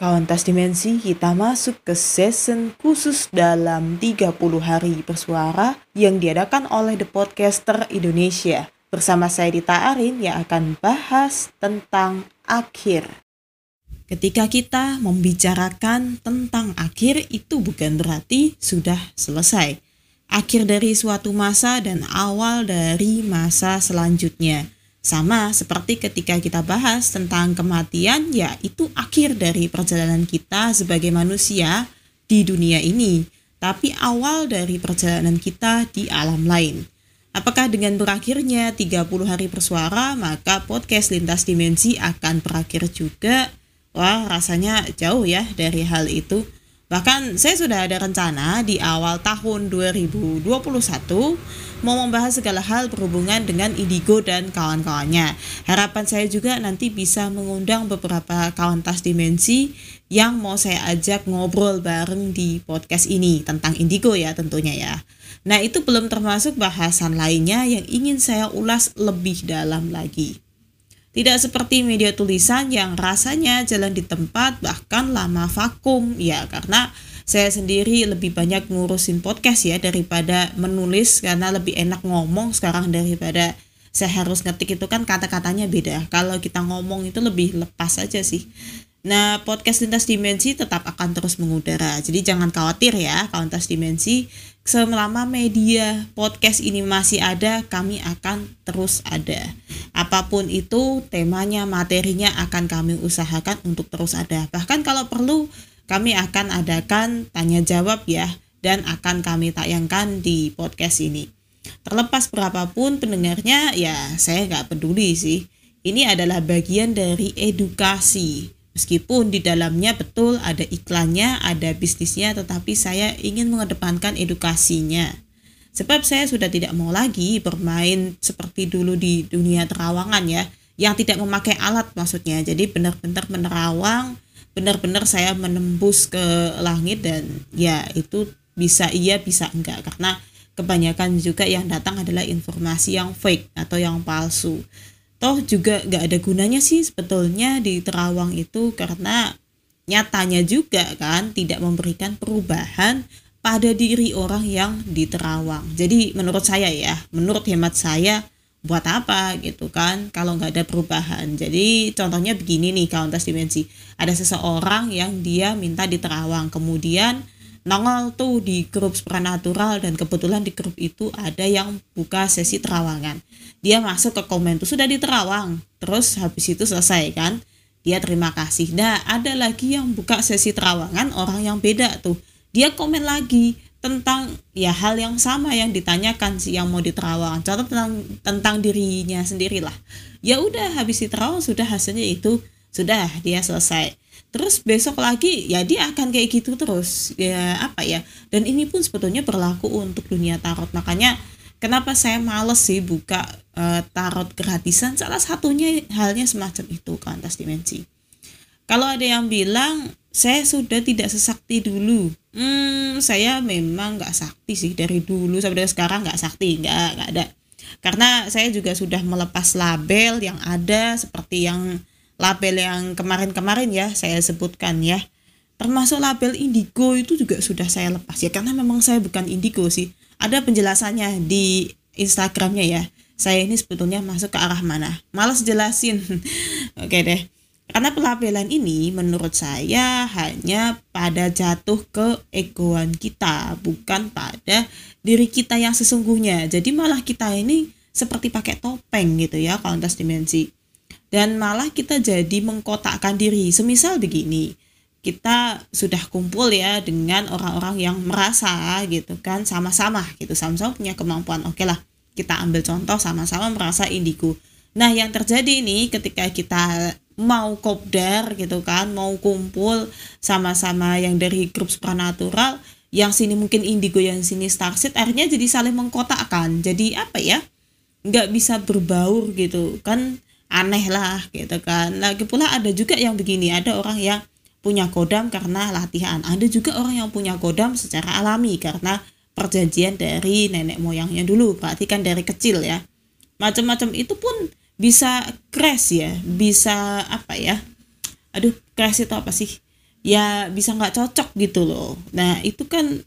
Kauntas Dimensi kita masuk ke season khusus dalam 30 hari bersuara yang diadakan oleh The Podcaster Indonesia. Bersama saya Dita Arin yang akan bahas tentang akhir. Ketika kita membicarakan tentang akhir itu bukan berarti sudah selesai. Akhir dari suatu masa dan awal dari masa selanjutnya sama seperti ketika kita bahas tentang kematian, ya itu akhir dari perjalanan kita sebagai manusia di dunia ini, tapi awal dari perjalanan kita di alam lain. Apakah dengan berakhirnya 30 hari bersuara, maka podcast Lintas Dimensi akan berakhir juga? Wah, rasanya jauh ya dari hal itu. Bahkan saya sudah ada rencana di awal tahun 2021 mau membahas segala hal berhubungan dengan Indigo dan kawan-kawannya. Harapan saya juga nanti bisa mengundang beberapa kawan tas dimensi yang mau saya ajak ngobrol bareng di podcast ini tentang Indigo ya tentunya ya. Nah itu belum termasuk bahasan lainnya yang ingin saya ulas lebih dalam lagi. Tidak seperti media tulisan yang rasanya jalan di tempat bahkan lama vakum ya karena saya sendiri lebih banyak ngurusin podcast ya daripada menulis karena lebih enak ngomong sekarang daripada saya harus ngetik itu kan kata-katanya beda. Kalau kita ngomong itu lebih lepas aja sih. Nah, podcast lintas dimensi tetap akan terus mengudara. Jadi jangan khawatir ya, kawan lintas dimensi selama media podcast ini masih ada, kami akan terus ada. Apa pun itu, temanya, materinya akan kami usahakan untuk terus ada. Bahkan kalau perlu, kami akan adakan tanya jawab ya, dan akan kami tayangkan di podcast ini. Terlepas berapapun pendengarnya, ya saya nggak peduli sih. Ini adalah bagian dari edukasi Meskipun di dalamnya betul ada iklannya, ada bisnisnya, tetapi saya ingin mengedepankan edukasinya. Sebab saya sudah tidak mau lagi bermain seperti dulu di dunia terawangan ya, yang tidak memakai alat maksudnya. Jadi benar-benar menerawang, benar-benar saya menembus ke langit dan ya itu bisa iya bisa enggak karena kebanyakan juga yang datang adalah informasi yang fake atau yang palsu toh juga gak ada gunanya sih sebetulnya di terawang itu karena nyatanya juga kan tidak memberikan perubahan pada diri orang yang di terawang. Jadi menurut saya ya, menurut hemat saya buat apa gitu kan kalau nggak ada perubahan. Jadi contohnya begini nih kauntas dimensi. Ada seseorang yang dia minta di terawang kemudian nongol tuh di grup supranatural dan kebetulan di grup itu ada yang buka sesi terawangan. Dia masuk ke komen tuh sudah di terawang terus habis itu selesai kan? Dia terima kasih. Nah ada lagi yang buka sesi terawangan orang yang beda tuh. Dia komen lagi tentang ya hal yang sama yang ditanyakan si yang mau diterawang. Contoh tentang tentang dirinya sendirilah. Ya udah habis diterawang sudah hasilnya itu sudah dia selesai terus besok lagi ya dia akan kayak gitu terus. Ya apa ya? Dan ini pun sebetulnya berlaku untuk dunia tarot. Makanya kenapa saya males sih buka uh, tarot gratisan? Salah satunya halnya semacam itu ke dimensi. Kalau ada yang bilang saya sudah tidak sesakti dulu. Hmm saya memang nggak sakti sih dari dulu sampai sekarang nggak sakti nggak nggak ada. Karena saya juga sudah melepas label yang ada seperti yang label yang kemarin-kemarin ya saya sebutkan ya. Termasuk label indigo itu juga sudah saya lepas ya karena memang saya bukan indigo sih. Ada penjelasannya di Instagramnya ya. Saya ini sebetulnya masuk ke arah mana? Malas jelasin. Oke deh. Karena pelabelan ini menurut saya hanya pada jatuh ke egoan kita bukan pada diri kita yang sesungguhnya. Jadi malah kita ini seperti pakai topeng gitu ya kontes dimensi dan malah kita jadi mengkotakkan diri. Semisal begini, kita sudah kumpul ya dengan orang-orang yang merasa gitu kan sama-sama gitu sama-sama punya kemampuan. Oke lah, kita ambil contoh sama-sama merasa indigo. Nah, yang terjadi ini ketika kita mau kopdar gitu kan, mau kumpul sama-sama yang dari grup supernatural, yang sini mungkin indigo, yang sini starseed, akhirnya jadi saling mengkotakkan. Jadi apa ya? nggak bisa berbaur gitu kan aneh lah gitu kan. Lagi pula ada juga yang begini ada orang yang punya kodam karena latihan. Ada juga orang yang punya kodam secara alami karena perjanjian dari nenek moyangnya dulu. Berarti kan dari kecil ya. Macam-macam itu pun bisa crash ya. Bisa apa ya? Aduh crash itu apa sih? Ya bisa nggak cocok gitu loh. Nah itu kan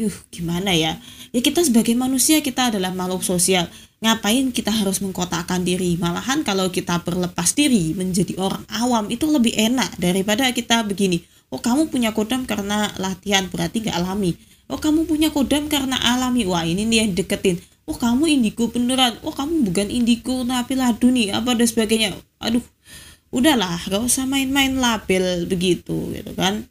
uh gimana ya? Ya kita sebagai manusia kita adalah makhluk sosial ngapain kita harus mengkotakkan diri? Malahan kalau kita berlepas diri menjadi orang awam itu lebih enak daripada kita begini oh kamu punya kodam karena latihan berarti nggak alami. Oh kamu punya kodam karena alami. Wah ini nih yang deketin. Oh kamu indigo beneran. Oh kamu bukan indigo tapi ladu nih apa dan sebagainya. Aduh udahlah gak usah main-main label begitu gitu kan.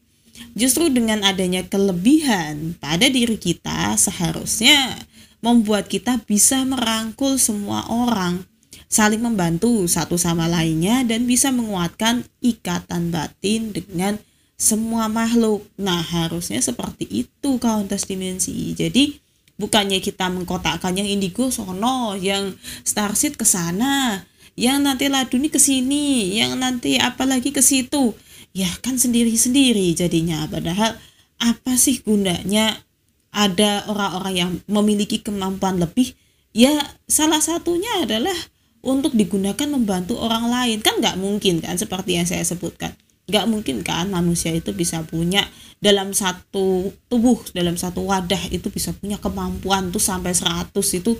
Justru dengan adanya kelebihan pada diri kita seharusnya membuat kita bisa merangkul semua orang saling membantu satu sama lainnya dan bisa menguatkan ikatan batin dengan semua makhluk. Nah, harusnya seperti itu kauntas dimensi. Jadi, bukannya kita mengkotakkan yang indigo sono, yang starseed ke sana, yang nanti laduni ke sini, yang nanti apalagi ke situ. Ya kan sendiri-sendiri jadinya. Padahal apa sih gunanya ada orang-orang yang memiliki kemampuan lebih? Ya salah satunya adalah untuk digunakan membantu orang lain. Kan nggak mungkin kan seperti yang saya sebutkan. Nggak mungkin kan manusia itu bisa punya dalam satu tubuh, dalam satu wadah itu bisa punya kemampuan tuh sampai 100 itu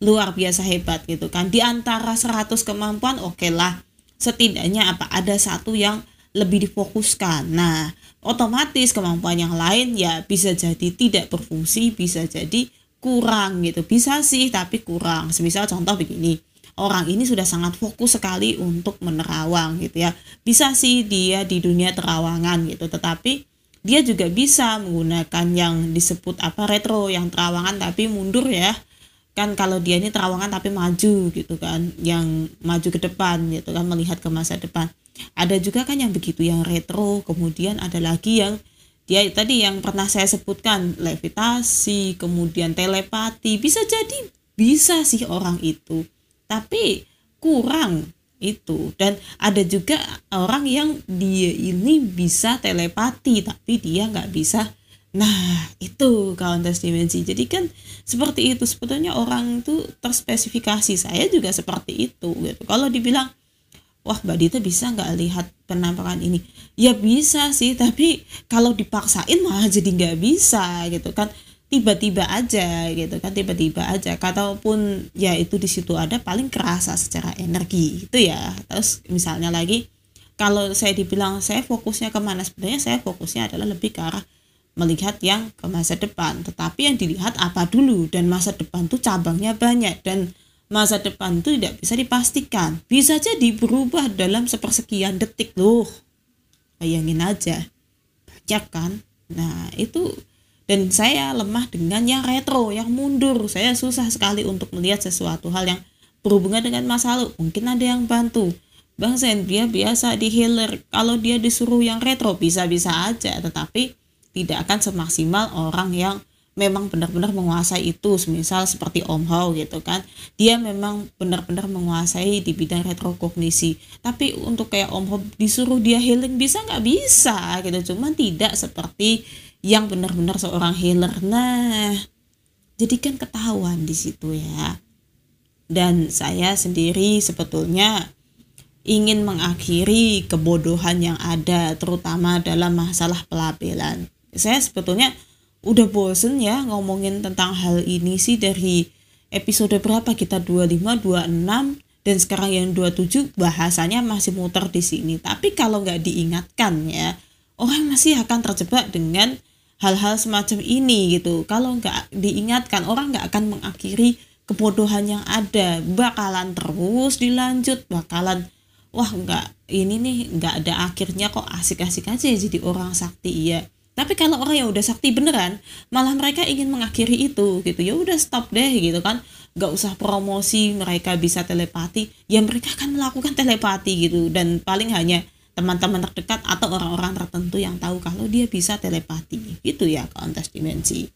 luar biasa hebat gitu kan di antara 100 kemampuan oke okay lah setidaknya apa ada satu yang lebih difokuskan. Nah otomatis kemampuan yang lain ya bisa jadi tidak berfungsi bisa jadi kurang gitu. Bisa sih tapi kurang. Semisal contoh begini orang ini sudah sangat fokus sekali untuk menerawang gitu ya. Bisa sih dia di dunia terawangan gitu tetapi dia juga bisa menggunakan yang disebut apa retro yang terawangan tapi mundur ya. Kan kalau dia ini terawangan tapi maju gitu kan yang maju ke depan gitu kan melihat ke masa depan ada juga kan yang begitu yang retro kemudian ada lagi yang dia tadi yang pernah saya sebutkan levitasi kemudian telepati bisa jadi bisa sih orang itu tapi kurang itu dan ada juga orang yang dia ini bisa telepati tapi dia nggak bisa Nah, itu tes dimensi. Jadi kan seperti itu sebetulnya orang itu terspesifikasi. Saya juga seperti itu gitu. Kalau dibilang wah Mbak Dita bisa nggak lihat penampakan ini? Ya bisa sih, tapi kalau dipaksain malah jadi nggak bisa gitu kan. Tiba-tiba aja gitu kan, tiba-tiba aja. Kataupun ya itu di situ ada paling kerasa secara energi itu ya. Terus misalnya lagi kalau saya dibilang saya fokusnya ke mana sebenarnya saya fokusnya adalah lebih ke arah melihat yang ke masa depan tetapi yang dilihat apa dulu dan masa depan tuh cabangnya banyak dan masa depan itu tidak bisa dipastikan. Bisa jadi berubah dalam sepersekian detik loh. Bayangin aja. Banyak kan? Nah itu dan saya lemah dengan yang retro yang mundur. Saya susah sekali untuk melihat sesuatu hal yang berhubungan dengan masa lalu. Mungkin ada yang bantu. Bang Sen dia biasa di healer kalau dia disuruh yang retro bisa-bisa aja. Tetapi tidak akan semaksimal orang yang memang benar-benar menguasai itu misal seperti Om Hao gitu kan. Dia memang benar-benar menguasai di bidang retrokognisi tapi untuk kayak Om Hao disuruh dia healing bisa nggak? Bisa gitu. Cuman tidak seperti yang benar-benar seorang healer. Nah jadi kan ketahuan di situ ya. Dan saya sendiri sebetulnya ingin mengakhiri kebodohan yang ada terutama dalam masalah pelabelan. Saya sebetulnya udah bosen ya ngomongin tentang hal ini sih dari episode berapa kita? 25 26 dan sekarang yang 27 bahasanya masih muter di sini. Tapi kalau nggak diingatkan ya orang masih akan terjebak dengan hal-hal semacam ini gitu. Kalau nggak diingatkan orang nggak akan mengakhiri kebodohan yang ada. Bakalan terus dilanjut bakalan wah nggak ini nih nggak ada akhirnya kok asik-asik aja jadi orang sakti ya tapi kalau orang yang udah sakti beneran, malah mereka ingin mengakhiri itu gitu. Ya udah stop deh gitu kan. Gak usah promosi mereka bisa telepati. Ya mereka akan melakukan telepati gitu dan paling hanya teman-teman terdekat atau orang-orang tertentu yang tahu kalau dia bisa telepati gitu ya kontes dimensi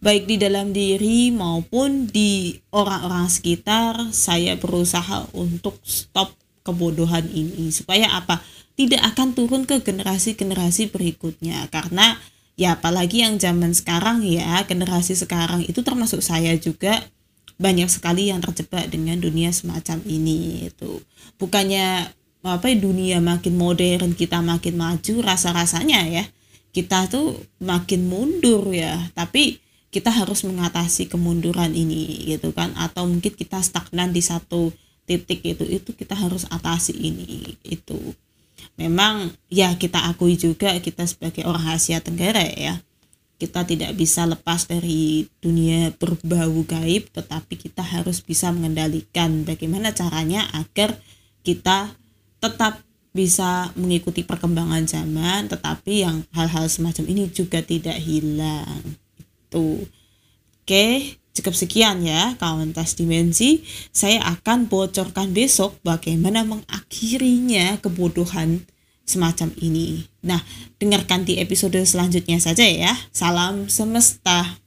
baik di dalam diri maupun di orang-orang sekitar saya berusaha untuk stop kebodohan ini supaya apa tidak akan turun ke generasi-generasi berikutnya. Karena ya apalagi yang zaman sekarang ya generasi sekarang itu termasuk saya juga banyak sekali yang terjebak dengan dunia semacam ini itu. Bukannya apa ya, dunia makin modern kita makin maju rasa-rasanya ya kita tuh makin mundur ya. Tapi kita harus mengatasi kemunduran ini gitu kan. Atau mungkin kita stagnan di satu titik itu itu kita harus atasi ini itu memang ya kita akui juga kita sebagai orang Asia Tenggara ya. Kita tidak bisa lepas dari dunia berbau gaib tetapi kita harus bisa mengendalikan bagaimana caranya agar kita tetap bisa mengikuti perkembangan zaman tetapi yang hal-hal semacam ini juga tidak hilang. Itu. Oke cukup sekian ya kawan tas dimensi. Saya akan bocorkan besok bagaimana mengakhirinya kebodohan semacam ini. Nah dengarkan di episode selanjutnya saja ya. Salam semesta